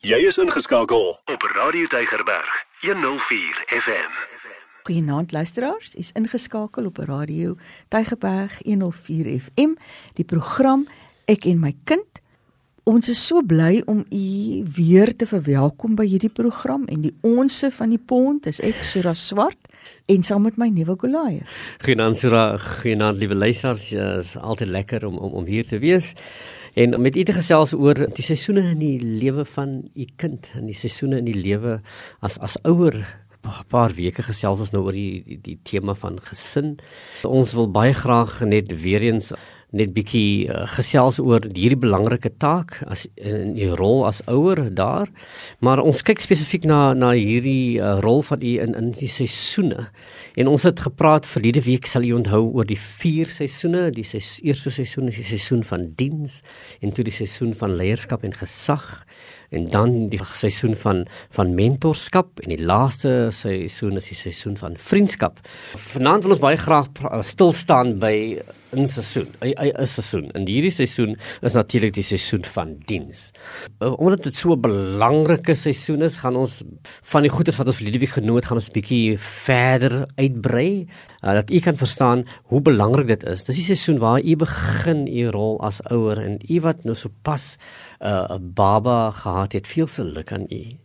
Jy is ingeskakel op Radio Deigerberg 104 FM. Goeienaand luisteraars, is ingeskakel op Radio Tygerberg 104 FM, die program Ek en my kind. Ons is so bly om u weer te verwelkom by hierdie program en die onsse van die pond is ek Sura Swart en saam met my nuwe Goliath. Goeienaand Sura, goeienaand liewe luisteraars, ja, is altyd lekker om om om hier te wees. En met u te gesels oor die seisoene in die lewe van u kind, in die seisoene in die lewe as as ouer 'n paar weke gesels ons nou oor die die, die tema van gesin. Ons wil baie graag net weer eens net bietjie uh, gesels oor hierdie belangrike taak as in die rol as ouer daar. Maar ons kyk spesifiek na na hierdie uh, rol van u in in die seisoene. En ons het gepraat verlede week sal jy onthou oor die vier seisoene. Die ses, eerste seisoen is die seisoen van diens en toe die seisoen van leierskap en gesag en dan die seisoen van van mentorskap en die laaste seisoen is die seisoen van vriendskap. Vanaand wil ons baie graag stil staan by 'n seisoen. 'n seisoen. En hierdie seisoen is natuurlik die seisoen van diens. Uh, omdat dit so 'n belangrike seisoen is, gaan ons van die goedes wat ons verlede week genoem het, gaan ons 'n bietjie verder uitbrei uh, dat u kan verstaan hoe belangrik dit is. Dis die seisoen waar u begin u rol as ouer en u wat nou sopas uh, 'n uh, baba gehad het, veel se luk aan u.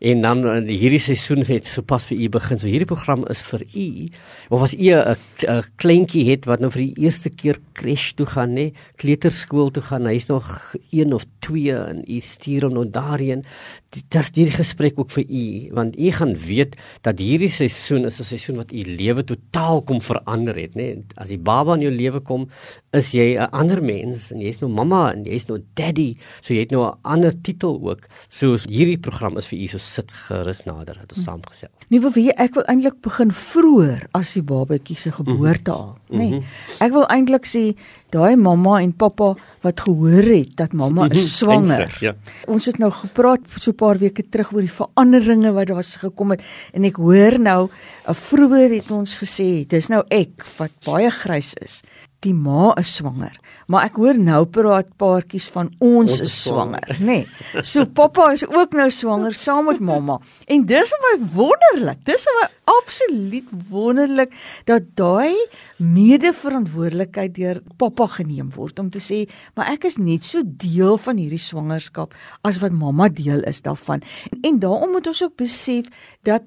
En dan uh, hierdie seisoen het sopas vir u begin. So hierdie program is vir u. Of as u 'n kleintjie het wat nou vir die eerste keer crash toe gaan, nê, kleuterskool toe gaan, hy's nog 1 of 2 en u stuur hom nou daarheen. Dit is hierdie gesprek ook vir u, want u gaan weet dat hierdie seisoen is 'n seisoen wat u lewe totaal kom verander het, nê. As die baba in jou lewe kom, is jy 'n ander mens en jy's nou mamma en jy's nou daddy, so jy het nou 'n ander titel ook. So hierdie program is vir u so sit gerus nader het ons saamgesels. Nee, wil jy ek wil eintlik begin vroeër as die babatjie se geboorte al, nê. Nee, mm -hmm. Ek wil eintlik sê daai mamma en pappa wat gehoor het dat mamma is mhm, swanger. Einste, ja. Ons het nou gepraat so 'n paar weke terug oor die veranderinge wat daar gekom het en ek hoor nou vroeër het ons gesê dis nou ek wat baie grys is die ma is swanger. Maar ek hoor nou praat paartjies van ons, ons is swanger, nê. Nee. So pappa is ook nou swanger saam met mamma. En dis vir my wonderlik. Dis vir my absoluut wonderlik dat daai medeverantwoordelikheid deur pappa geneem word om te sê, maar ek is net so deel van hierdie swangerskap as wat mamma deel is daarvan. En, en daarom moet ons ook besef dat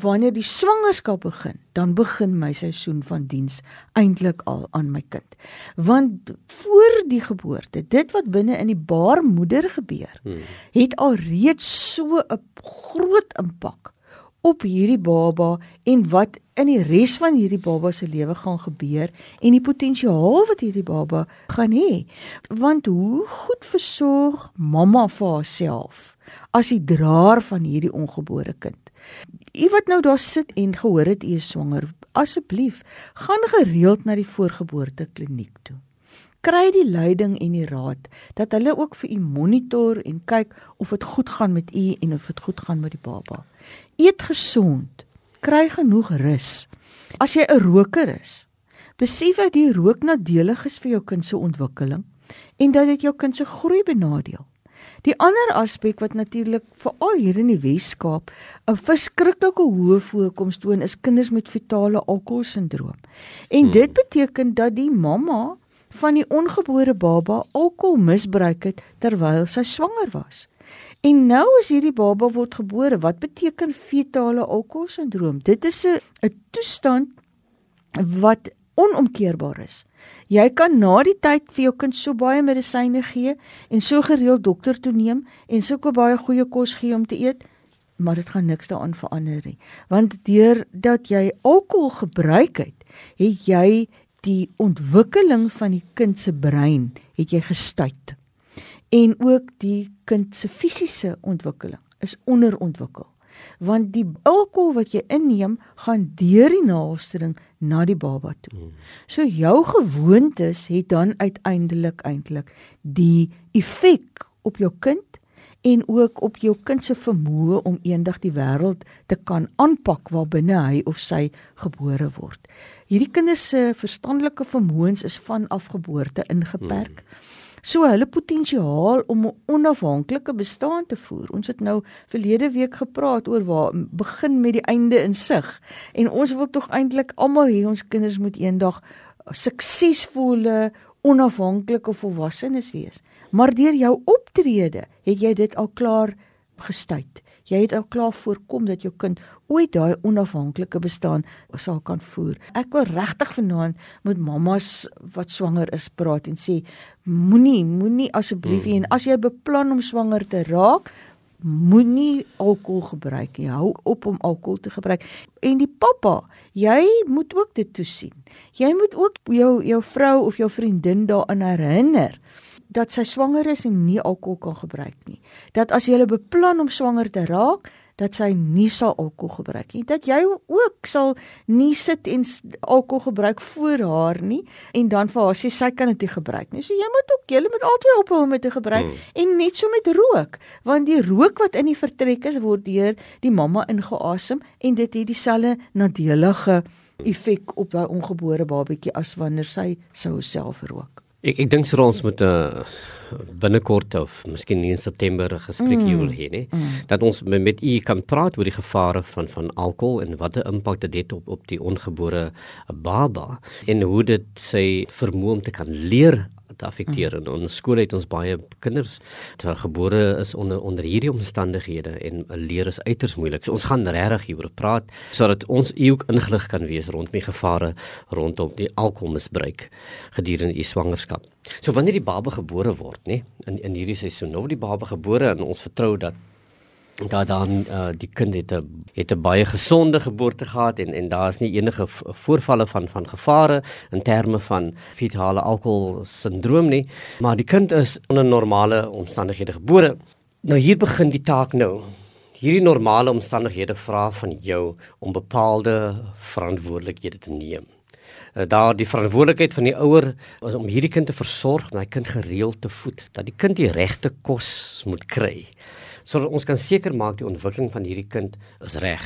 wanneer die swangerskap begin, dan begin my seisoen van diens eintlik al aan my kind. Want voor die geboorte, dit wat binne in die baarmoeder gebeur, hmm. het al reeds so 'n groot impak op hierdie baba en wat in die res van hierdie baba se lewe gaan gebeur en die potensiaal wat hierdie baba gaan hê. Want hoe goed versorg mamma vir haarself as die draer van hierdie ongebore kind? U wat nou daar sit en gehoor het u is swanger, asseblief gaan gereeld na die voorgeboorte kliniek toe. Kry die leiding en die raad dat hulle ook vir u monitor en kyk of dit goed gaan met u en of dit goed gaan met die baba. Eet gesond. Kry genoeg rus. As jy 'n roker is, besef dat die rook nadelig is vir jou kind se ontwikkeling en dat dit jou kind se groei benadeel. Die ander aspek wat natuurlik veral hier in die Wes-Kaap 'n verskriklike hoë voorkoms toon is kinders met fetale alkoholsindroom. En hmm. dit beteken dat die mamma van die ongebore baba alkohol misbruik het terwyl sy swanger was. En nou as hierdie baba word gebore, wat beteken fetale alkoholsindroom? Dit is 'n 'n toestand wat onomkeerbaar is. Jy kan na die tyd vir jou kind so baie medisyne gee en so gereeld dokter toe neem en sulke baie goeie kos gee om te eet, maar dit gaan niks daaraan verander nie. Want deur dat jy alkohol gebruik het, het jy die ontwikkeling van die kind se brein het jy gestuit. En ook die kind se fisiese ontwikkeling is onderontwikkel want die alkohol wat jy inneem gaan deur die naaldstring na die baba toe. Hmm. So jou gewoontes het dan uiteindelik eintlik die effek op jou kind en ook op jou kind se vermoë om eendag die wêreld te kan aanpak waarbinne hy of sy gebore word. Hierdie kinders se verstandelike vermoëns is van afgeboorte ingeperk. Hmm. So hulle potensiaal om 'n onafhanklike bestaan te voer. Ons het nou verlede week gepraat oor waar begin met die einde in sig. En ons wil tog eintlik almal hê ons kinders moet eendag suksesvolle onafhanklike volwassenes wees. Maar deur jou optrede het jy dit al klaar gestuit. Jy het al klaar voorkom dat jou kind ooit daai onafhanklike bestaan sal kan voer. Ek wil regtig vanaand met mammas wat swanger is praat en sê moenie moenie asseblief hmm. en as jy beplan om swanger te raak, moenie alkohol gebruik nie. Hou op om alkohol te gebruik. En die pappa, jy moet ook dit toesien. Jy moet ook jou jou vrou of jou vriendin daaraan herinner dat sy swanger is en nie alkohol kan gebruik nie. Dat as jy beplan om swanger te raak, dat sy nie sal alkohol gebruik nie. Dat jy ook sal nie sit en alkohol gebruik voor haar nie en dan vir haar sê sy kan dit nie gebruik nie. So jy moet ook jy moet altyd ophou om dit te gebruik hmm. en net so met rook, want die rook wat in die vertrek is word deur die mamma ingeasem en dit het dieselfde nadelige effek op daai ongebore babatjie as wanneer sy sou self rook. Ek ek dink ons moet 'n uh, binnekort of miskien in September 'n gesprek mm. hier wil hê, nee, mm. dat ons met, met u kan praat oor die gevare van van alkohol en wat 'n impak dit het op op die ongebore baba en hoe dit sy vermoë om te kan leer te affekteer en ons skool het ons baie kinders wat gebore is onder onder hierdie omstandighede en leer is uiters moeilik. So ons gaan regtig hieroor praat sodat ons ook ingelig kan wees rondom die gevare rondom die alkoholmisbruik gedurende u swangerskap. So wanneer die baba gebore word, nê, in in hierdie seisoen, nou word die baba gebore en ons vertrou dat daar dan uh, die kind het 'n het 'n baie gesonde geboorte gehad en en daar is nie enige voorvalle van van gevare in terme van fetale alkohol sindroom nie. Maar die kind is onder normale omstandighede gebore. Nou hier begin die taak nou. Hierdie normale omstandighede vra van jou om bepaalde verantwoordelikhede te neem. Uh, daar die verantwoordelikheid van die ouer is om hierdie kind te versorg hy kind gereeld te voed dat die kind die regte kos moet kry sodat ons kan seker maak die ontwikkeling van hierdie kind is reg.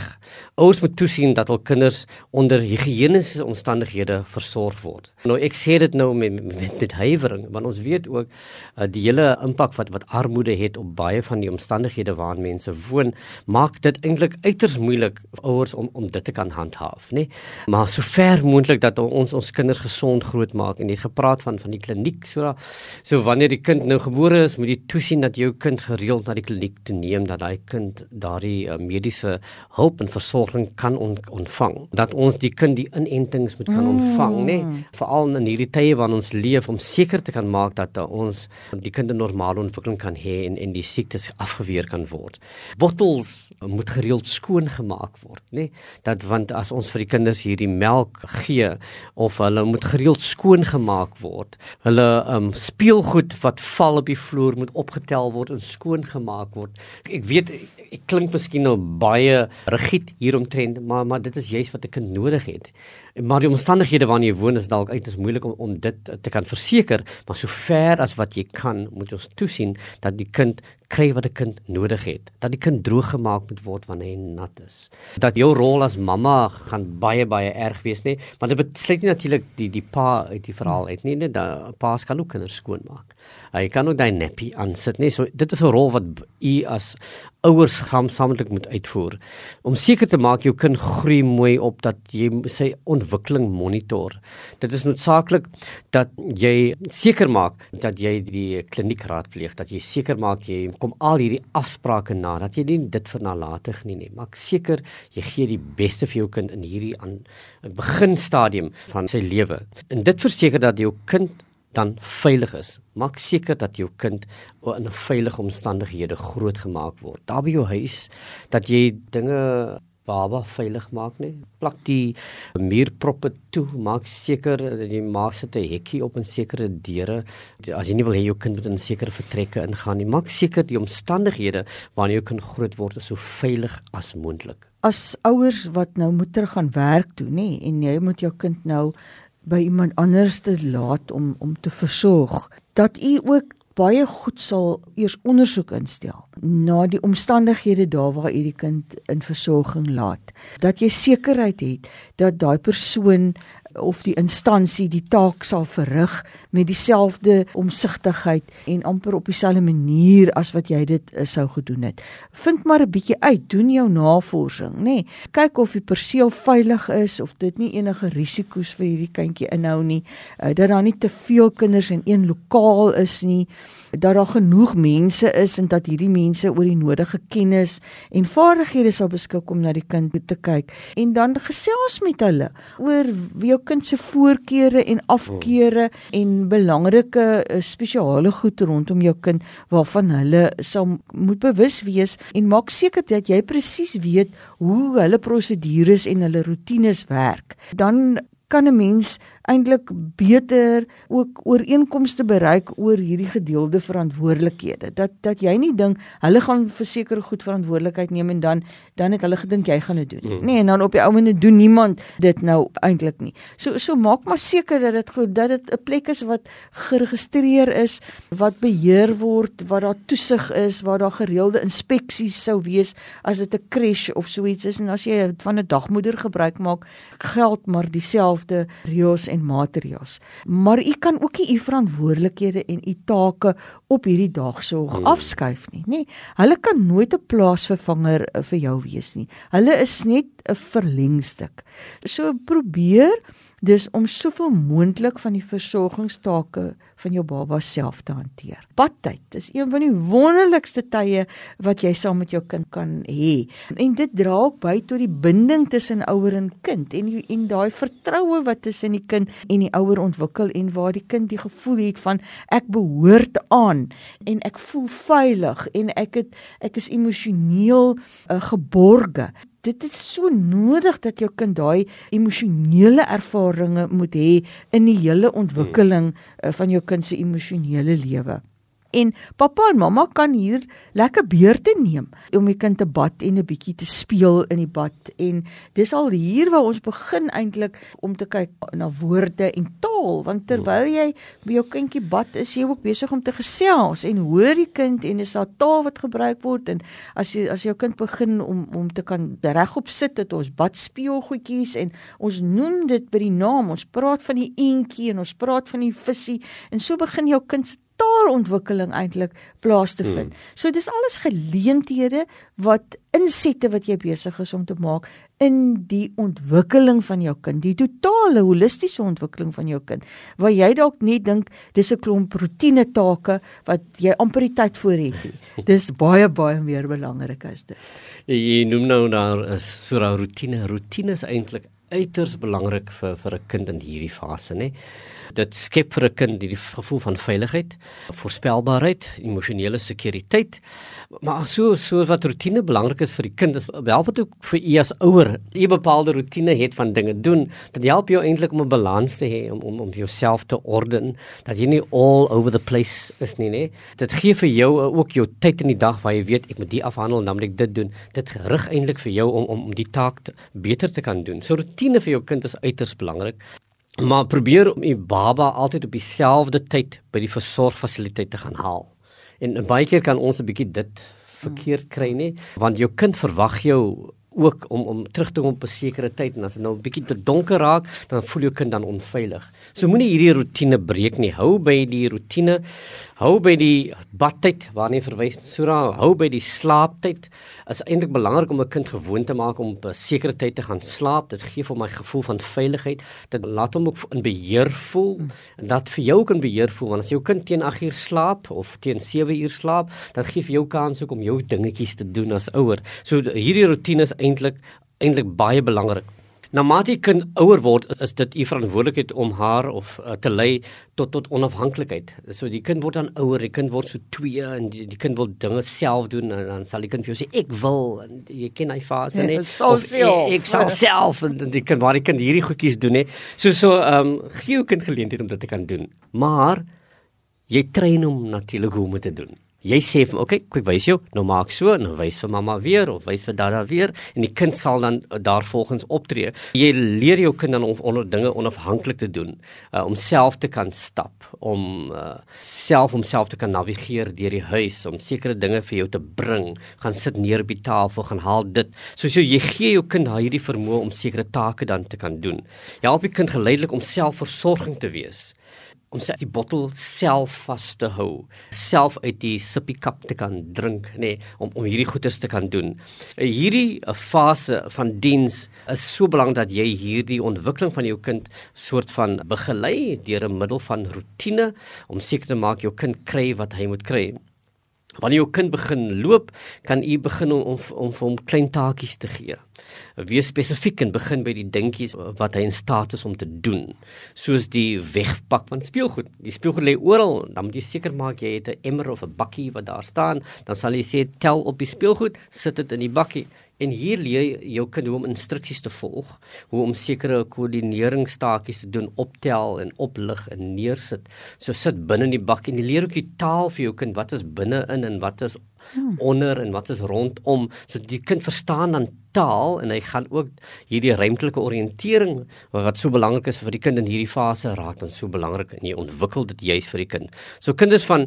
Ouers moet toesien dat hul kinders onder higiëniese omstandighede versorg word. Nou ek sê dit nou met met, met huiwering want ons weet ook uh, die hele impak wat wat armoede het op baie van die omstandighede waarin mense woon, maak dit eintlik uiters moeilik vir ouers om om dit te kan handhaaf, nê? Nee? Maar so ver moontlik dat ons ons kinders gesond grootmaak en het gepraat van van die kliniek so so wanneer die kind nou gebore is, moet jy toesien dat jou kind gereeld na die kliniek te neem dat daai kind daardie uh, mediese hulp en versorging kan on, ontvang. Dat ons die kind die inentings moet kan mm. ontvang, nê? Nee? Veral in hierdie tye waarin ons leef om seker te kan maak dat uh, ons die kind 'n normale ontwikkeling kan hê en en die siektes afgeweer kan word. Bottels moet gereeld skoon gemaak word, nê? Nee? Dat want as ons vir die kinders hierdie melk gee of hulle moet gereeld skoon gemaak word. Hulle um speelgoed wat val op die vloer moet opgetel word en skoon gemaak word ek weet ek klink miskien nou baie rigied hieromtrent, maar maar dit is juist wat kind nodig het. Maar die omstandighede waarin jy woon is dalk uit is moeilik om om dit te kan verseker, maar so ver as wat jy kan, moet ons toesien dat die kind kry wat 'n kind nodig het. Dat die kind droog gemaak moet word wanneer hy nat is. Dat jou rol as mamma gaan baie baie erg wees, nê? Maar dit besluit nie natuurlik die die pa uit die verhaal uit nie, net da pa se kan ook kinders skoonmaak. Hy kan ook daai nappy aansit, nê? So dit is 'n rol wat u as ouers saamsaamlik moet uitvoer om seker te maak jou kind groei mooi op dat jy sy ontwikkeling monitor. Dit is noodsaaklik dat jy seker maak dat jy die kliniek raadpleeg, dat jy seker maak jy kom al hierdie afsprake na, dat jy nie dit vernalatig nie nie. Maak seker jy gee die beste vir jou kind in hierdie aan begin stadium van sy lewe. En dit verseker dat jou kind dan veilig is. Maak seker dat jou kind in 'n veilige omstandighede grootgemaak word. Daar by jou huis dat jy dinge baba veilig maak nie. Plak die muurproppe toe. Maak seker dat jy maak sit 'n hekkie op en sekere deure. As jy nie wil hê jou kind moet in sekere vertrekke ingaan nie, maak seker die omstandighede waarin jou kind groot word is so veilig as moontlik. As ouers wat nou moet terug gaan werk toe, nê, en jy moet jou kind nou by iemand anders te laat om om te versorg dat u ook baie goed sal eers ondersoek instel na die omstandighede daar waar u die kind in versorging laat. Dat jy sekerheid het dat daai persoon of die instansie die taak sal verrig met dieselfde omsigtigheid en amper op dieselfde manier as wat jy dit uh, sou gedoen het. Vind maar 'n bietjie uit, doen jou navorsing, nê. Nee, kyk of die perseel veilig is of dit nie enige risiko's vir hierdie kindjie inhou nie, uh, dat daar nie te veel kinders in een lokaal is nie dat daar genoeg mense is en dat hierdie mense oor die nodige kennis en vaardighede sal beskik om na die kind te kyk en dan gesels met hulle oor jou kind se voorkeure en afkeure en belangrike eh, spesiale goed rondom jou kind waarvan hulle sal moet bewus wees en maak seker dat jy presies weet hoe hulle prosedures en hulle rotines werk. Dan kan 'n mens eintlik beter ook ooreenkomste bereik oor hierdie gedeelde verantwoordelikhede. Dat dat jy nie dink hulle gaan verseker goed verantwoordelikheid neem en dan dan het hulle gedink jy gaan dit doen. Mm. Nee, en dan op die ou mene doen niemand dit nou eintlik nie. So so maak maar seker dat dit goed dat dit 'n plek is wat geregistreer is, wat beheer word, waar daar toesig is, waar daar gereelde inspeksies sou wees as dit 'n crash of so iets is en as jy van 'n dagmoeder gebruik maak, geld maar dieselfde reëls en materiaals. Maar u kan ook nie u verantwoordelikhede en u take op hierdie dag so hmm. afskuif nie, nê? Hulle kan nooit 'n plaasvervanger eh, vir jou wees nie. Hulle is net 'n verlengstuk. So probeer dis om soveel moontlik van die versorgingstake van jou baba self te hanteer. Badtyd is een van die wonderlikste tye wat jy saam met jou kind kan hê. En dit dra ook by tot die binding tussen ouer en kind en die, en daai vertroue wat tussen die kind en die ouer ontwikkel en waar die kind die gevoel het van ek behoort aan en ek voel veilig en ek het ek is emosioneel uh, geborge dit is so nodig dat jou kind daai emosionele ervarings moet hê in die hele ontwikkeling hmm. van jou kind se emosionele lewe. En pappa en mamma kan hier lekker beurte neem om die kind te bad en 'n bietjie te speel in die bad. En dis al hier waar ons begin eintlik om te kyk na woorde en taal want terwyl jy by jou kindjie bad is jy ook besig om te gesels en hoor die kind en is daar taal wat gebruik word. En as jy as jou kind begin om om te kan regop sit het ons bad speelgoedjies en ons noem dit by die naam. Ons praat van die eentjie en ons praat van die visie en so begin jou kind se taalontwikkeling eintlik plaas te vind. Hmm. So dis alles geleenthede wat insette wat jy besig is om te maak in die ontwikkeling van jou kind, die totale holistiese ontwikkeling van jou kind. Waar jy dalk net dink dis 'n klomp rotine take wat jy amper die tyd voor het nie. Dis baie baie meer belangrik as dit. Jy noem nou daar so 'n rotine. Rotine is eintlik uiters belangrik vir vir 'n kind in hierdie fase, nê. Dit skep vir 'n kind die gevoel van veiligheid, voorspelbaarheid, emosionele sekuriteit. Maar so so wat rotine belangrik is vir die kind help dit ook vir u as ouer. 'n bepaalde rotine het van dinge doen, dit help jou eintlik om 'n balans te hê om om om jouself te orden, dat jy nie all over the place is nie, nê. Dit gee vir jou ook jou tyd in die dag waar jy weet ek moet die afhandel, dan moet ek dit doen. Dit rig eintlik vir jou om om om die taak te, beter te kan doen. So rotine vir jou kind is uiters belangrik. Maar probeer om u baba altyd op dieselfde tyd by die versorgfasiliteit te gaan haal. En baie keer kan ons 'n bietjie dit verkeerd kry nie, want jou kind verwag jou ook om om terug te kom op 'n sekere tyd en as dit nou 'n bietjie te donker raak, dan voel jou kind dan onveilig. So moenie hierdie rotine breek nie. Hou by die rotine. Hou by die badtyd waarna jy verwys. Sura, hou by die slaaptyd. Is eintlik belangrik om 'n kind gewoon te maak om op 'n sekere tyd te gaan slaap. Dit gee vir my gevoel van veiligheid. Dit laat hom ook in beheer voel en dat vir jou kan beheer voel want as jou kind teen 8 uur slaap of teen 7 uur slaap, dan gee vir jou kans ook om jou dingetjies te doen as ouer. So hierdie rotine is eintlik eintlik baie belangrik. Na mate kind ouer word, is dit u verantwoordelikheid om haar of uh, te lei tot tot onafhanklikheid. So die kind word dan ouer, die kind word so 2 en die, die kind wil dinge self doen en dan sal die kind vir jou sê ek wil en jy ken hy fase nee. Ek, ek sal self en die kind waar die kind hierdie goedjies doen hè. So so ehm um, gee jou kind geleentheid om dit te kan doen. Maar jy train hom natuurlik hoe om dit te doen. Jy sê vir okay, ek wys jou, nou maak so, nou wys vir mamma weer of wys vir dada weer en die kind sal dan daarvolgens optree. Jy leer jou kind dan om onder dinge onafhanklik te doen, uh, om self te kan stap, om uh, self homself te kan navigeer deur die huis, om sekere dinge vir jou te bring, gaan sit neer op die tafel, gaan haal dit. So so jy gee jou kind hierdie vermoë om sekere take dan te kan doen. Jy help die kind geleidelik om selfversorging te wees om sy die bottel self vas te hou, self uit die sippie kap te kan drink, nê, nee, om om hierdie goeders te kan doen. Hierdie eh, fase van diens is so belangrik dat jy hierdie ontwikkeling van jou kind soort van begelei deur 'n middel van rotine om seker te maak jou kind kry wat hy moet kry. Wanneer jou kind begin loop, kan u begin om om, om vir hom klein taakies te gee. Wees spesifiek en begin by die dingetjies wat hy in staat is om te doen. Soos die wegpak van speelgoed. Die speelgoed lê oral, dan moet jy seker maak jy het 'n emmer of 'n bakkie wat daar staan, dan sal jy sê tel op die speelgoed, sit dit in die bakkie. En hier leer jou kind hoe om instruksies te volg, hoe om sekere koördineringstaakies te doen, optel en oplig en neersit. So sit binne in die bak en jy leer ook die taal vir jou kind, wat is binne-in en wat is hmm. onder en wat is rondom so die kind verstaan dan taal en hy gaan ook hierdie ruimtelike oriëntering wat so belangrik is vir die kind in hierdie fase raak dan so belangrik en jy ontwikkel dit juis vir die kind. So kinders van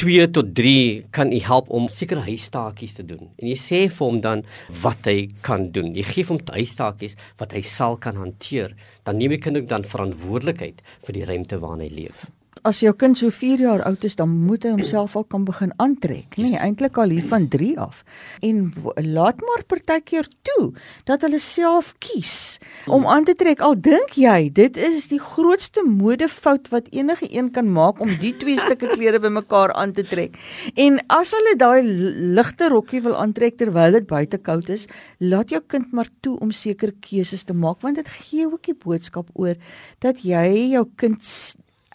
2 tot 3 kan jy help om sekere huistaakies te doen. En jy sê vir hom dan wat hy kan doen. Jy gee hom huistaakies wat hy sal kan hanteer. Dan neem jy kind ook dan verantwoordelikheid vir die ruimte waarin hy leef as jou kind so 4 jaar oud is, dan moet hy homself al kan begin aantrek, nê, nee, eintlik al hier van 3 af. En laat maar partykeer toe dat hulle self kies om aan te trek. Al dink jy dit is die grootste modefout wat enige een kan maak om die twee stukke klere bymekaar aan te trek. En as hulle daai ligte rokkie wil aantrek terwyl dit buite koud is, laat jou kind maar toe om sekere keuses te maak want dit gee ook die boodskap oor dat jy jou kind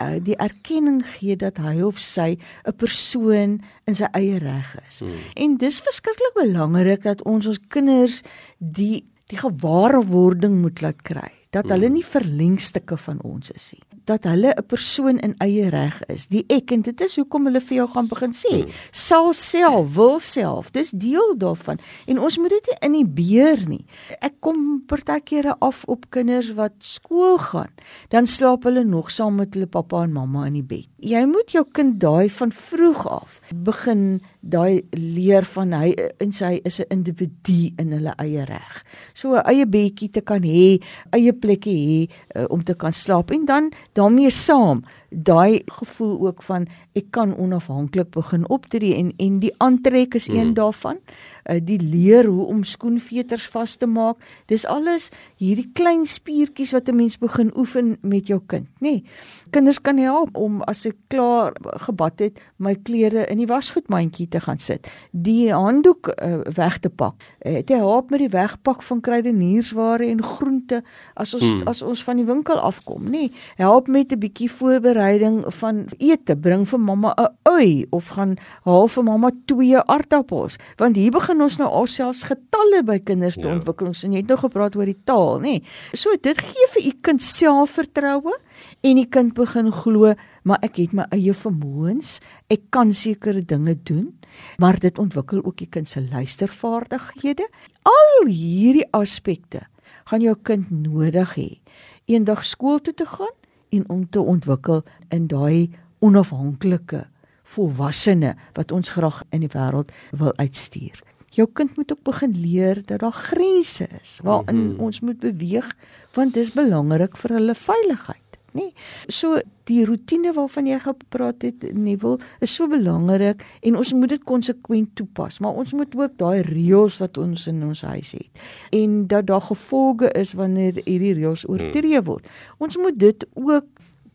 uh, die erkenning gee dat hy of sy 'n persoon in sy eie reg is. Hmm. En dis verskriklik belangrik dat ons ons kinders die die gewaarwording moet laat kry dat hulle hmm. nie verlengstukke van ons is nie dat hulle 'n persoon in eie reg is. Die ek en dit is hoekom hulle vir jou gaan begin sê, hmm. sal self, wil self. Dis deel daarvan. En ons moet dit nie in die beer nie. Ek kom partykeere af op kinders wat skool gaan, dan slaap hulle nog saam met hulle pappa en mamma in die bed. Jy moet jou kind daai van vroeg af begin daai leer van hy en sy is 'n individu in hulle eie reg. So 'n eie bedjie te kan hê, eie plekkie hê uh, om te kan slaap en dan daarmee saam daai gevoel ook van ek kan onafhanklik begin optree en en die aantrek is een mm. daarvan. Uh, die leer hoe om skoenveters vas te maak. Dis alles hierdie klein spiertjies wat 'n mens begin oefen met jou kind nê. Nee, kinders kan help om as ek klaar gebad het my klere in die wasgoedmandjie te gaan sit. Die handdoek uh, weg te pak. Uh, dit help met die wegpak van kruideniersware en groente as ons mm. as ons van die winkel afkom nê. Nee, help met 'n bietjie voorbereiding van ete bring vir mamma 'n ui of gaan haal vir mamma twee aardappels. Want hier begin ons nou alselfs getalle by kinders te ja. ontwikkel. En jy het nou gepraat oor die taal nê. So dit gee vir u kind selfvertroue en die kind begin glo maar ek het my eie vermoëns. Ek kan sekere dinge doen. Maar dit ontwikkel ook die kind se luistervaardighede. Al hierdie aspekte gaan jou kind nodig hê. Eendag skool toe te gaan en om te ontwikkel in daai onafhanklike volwassene wat ons graag in die wêreld wil uitstuur. Jou kind moet ook begin leer dat daar grense is waarin mm -hmm. ons moet beweeg want dit is belangrik vir hulle veiligheid nê. So die rotine waarvan jy gepraat het, Neville, is so belangrik en ons moet dit konsekwent toepas, maar ons moet ook daai reëls wat ons in ons huis het en dat daar gevolge is wanneer hierdie reëls oortree word. Ons moet dit ook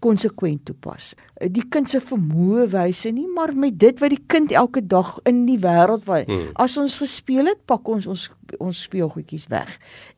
konsekwent toepas. Die kind se vermoë wyse nie, maar met dit wat die kind elke dag in die wêreld wat hmm. as ons gespeel het, pak ons ons ons speelgoedjies weg.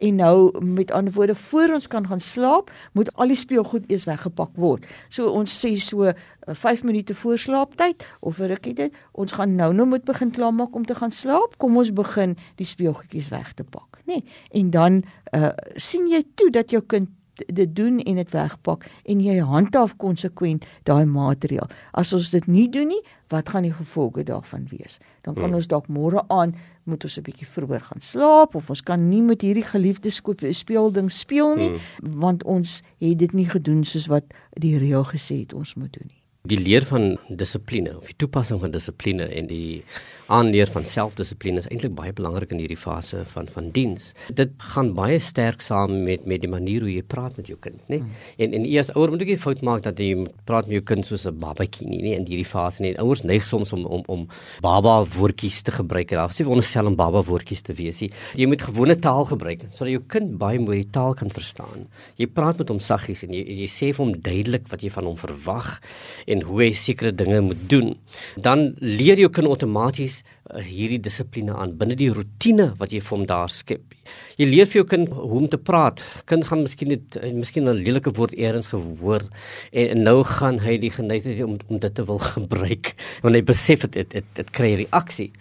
En nou met ander woorde voor ons kan gaan slaap, moet al die speelgoed eers weggepak word. So ons sê so 5 uh, minute voor slaaptyd of vir rukkie dit, ons gaan nou nou moet begin klaarmaak om te gaan slaap. Kom ons begin die speelgoedjies weg te pak, nê? Nee. En dan uh, sien jy toe dat jou kind dit doen en dit wegpak en jy handhaaf konsekwent daai maatreël. As ons dit nie doen nie, wat gaan die gevolge daarvan wees? Dan kan hmm. ons dalk môre aan moet ons 'n bietjie vroeër gaan slaap of ons kan nie met hierdie geliefde speel ding speel nie hmm. want ons het dit nie gedoen soos wat die reël gesê het ons moet doen nie. Die leer van dissipline of die toepassing van dissipline en die aanleer van selfdissipline is eintlik baie belangrik in hierdie fase van van diens. Dit gaan baie sterk saam met met die manier hoe jy praat met jou kind, né? Hmm. En en eers ouer moet ook nie fout maak dat jy praat met jou kind soos 'n babatjie nie, nie in hierdie fase nie. Ouers neig soms om om om baba woordjies te gebruik. Daar sê onderstel om baba woordjies te wees. Jy, jy moet gewone taal gebruik sodat jou kind baie mooi die taal kan verstaan. Jy praat met hom saggies en jy jy sê vir hom duidelik wat jy van hom verwag en hoe hy sekere dinge moet doen. Dan leer jou kind outomaties uh, hierdie dissipline aan binne die rotine wat jy vir hom daar skep. Jy leer vir jou kind hoe om te praat. Kind gaan miskien net uh, miskien 'n lelike woord eers gehoor en, en nou gaan hy die geneigtheid om om dit te wil gebruik want hy besef dit dit kry reaksie.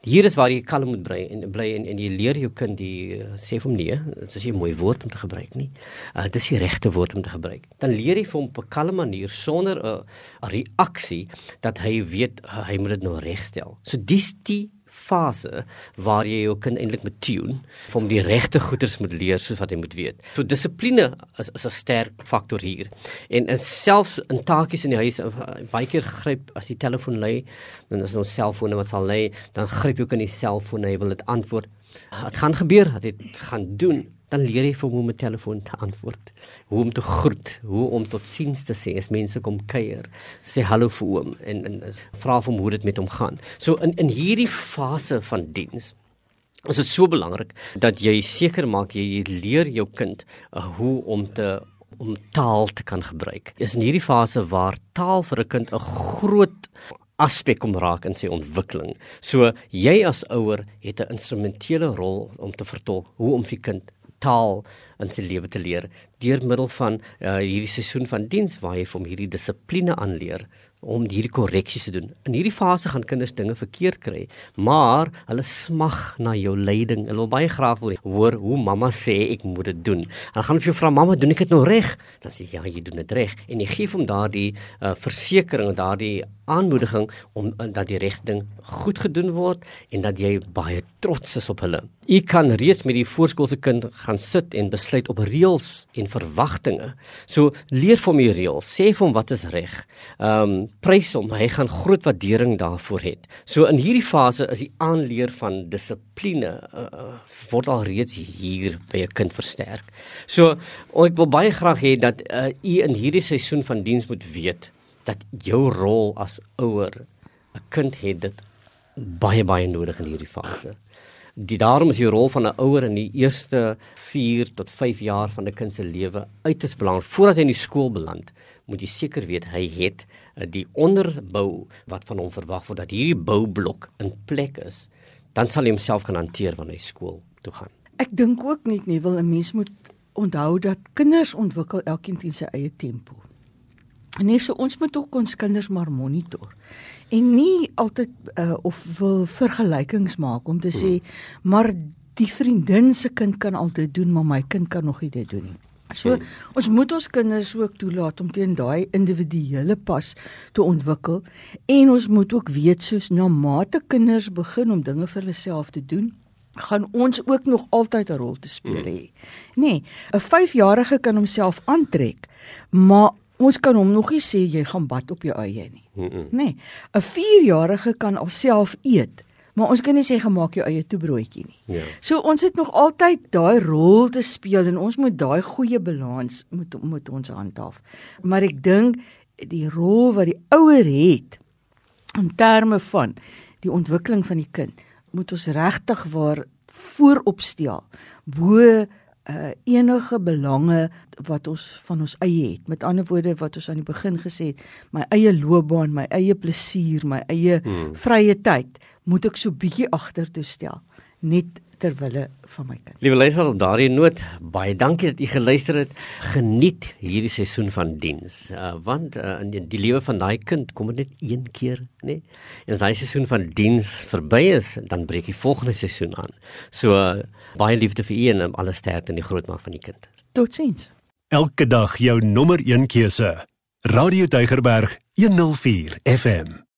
Hier is waar jy kalm moet bly en bly en, en jy leer jou kind die uh, sê vir hom nee, dit is 'n mooi woord om te gebruik nie. Uh, dit is die regte woord om te gebruik. Dan leer jy vir hom op 'n kalme manier sonder 'n uh, reaksie dat hy weet uh, hy moet dit nou regstel. So dis die fase waar jy jou kind eintlik moet tune om die regte goeders moet leer soos wat hy moet weet. So dissipline is is 'n sterk faktor hier. En in selfs in taakies in die huis baie keer gryp as die telefoon lui, dan is ons selfone wat sal lê, dan gryp jy ook in die selfoon en hy wil dit antwoord. Dit gaan gebeur, dit gaan doen dan leer jy vir hom om 'n telefoon te antwoord, hoe om te groet, hoe om tot siens te sê as mense kom kuier, sê hallo vir hom en en vra hom hoe dit met hom gaan. So in in hierdie fase van diens is dit so belangrik dat jy seker maak jy leer jou kind uh, hoe om te om taal te kan gebruik. Is in hierdie fase waar taal vir 'n kind 'n groot aspek kom raak in sy ontwikkeling. So jy as ouer het 'n instrumentele rol om te vertolk hoe om vir kind taal in sy lewe te leer deur middel van uh, hierdie seisoen van diens waar jy hom hierdie dissipline aanleer om hierdie korreksies te doen. In hierdie fase gaan kinders dinge verkeerd kry, maar hulle smag na jou leiding. Hulle wil baie graag wil hoor hoe mamma sê ek moet dit doen. Hulle gaan vir jou vra mamma, doen ek dit nou reg? Dan sê jy ja, jy doen dit reg en jy gee hom daardie uh, versekering, daardie aanmoediging om uh, dat die regte ding goed gedoen word en dat jy baie trots is op hulle. U kan reeds met die voorskoolse kind gaan sit en besluit op reëls en verwagtinge. So leer vir hom die reëls, sê vir hom wat is reg. Ehm um, prys hom, hy gaan groot waardering daarvoor hê. So in hierdie fase is die aanleer van dissipline uh, word al reeds hier by 'n kind versterk. So ek wil baie graag hê dat uh, u in hierdie seisoen van diens moet weet dat jou rol as ouer 'n kind het dit baie baie nodig in hierdie fase. Die daarom is die rol van 'n ouer in die eerste 4 tot 5 jaar van 'n kind se lewe uiters belangrik. Voordat hy in die skool beland, moet jy seker weet hy het die onderbou wat van hom verwag word dat hierdie boublok in plek is, dan sal hy homself kan hanteer wanneer hy skool toe gaan. Ek dink ook nie nie wil 'n mens moet onthou dat kinders ontwikkel elkeen teen sy eie tempo. En nee, so ons moet ook ons kinders maar monitor en nie altyd uh, of wil vergelykings maak om te sê maar die vriendin se kind kan altyd doen maar my kind kan nog nie dit doen nie. So ons moet ons kinders ook toelaat om teen daai individuele pas te ontwikkel en ons moet ook weet soos na mate kinders begin om dinge vir hulle self te doen gaan ons ook nog altyd 'n rol te speel hmm. hê. Nee, 'n 5-jarige kan homself aantrek, maar ons kan hom nog nie sê jy gaan bad op jou eie nie. Nê. Mm -mm. Nee, 'n 4-jarige kan alself eet, maar ons kan nie sê gemaak jou eie toebroodjie nie. Ja. So ons het nog altyd daai rol te speel en ons moet daai goeie balans moet moet ons handhaaf. Maar ek dink die rol wat die ouer het in terme van die ontwikkeling van die kind moet ons regtig waar vooropstel bo uh enige belange wat ons van ons eie het. Met ander woorde wat ons aan die begin gesê het, my eie loopbaan, my eie plesier, my eie hmm. vrye tyd moet ek so bietjie agter toe stel. Net ter wille van my kind. Liewe luisters, op daardie noot, baie dankie dat u geluister het. Geniet hierdie seisoen van diens. Uh, want uh, in die, die lewe van daai kind kom dit net een keer, nê? Nee? En as daai seisoen van diens verby is, dan breek die volgende seisoen aan. So uh, Baie liefde vir u en um, alle sterkte in die grootmaak van die kind. Totsiens. Elke dag jou nommer 1 keuse. Radio Deugerberg 104 FM.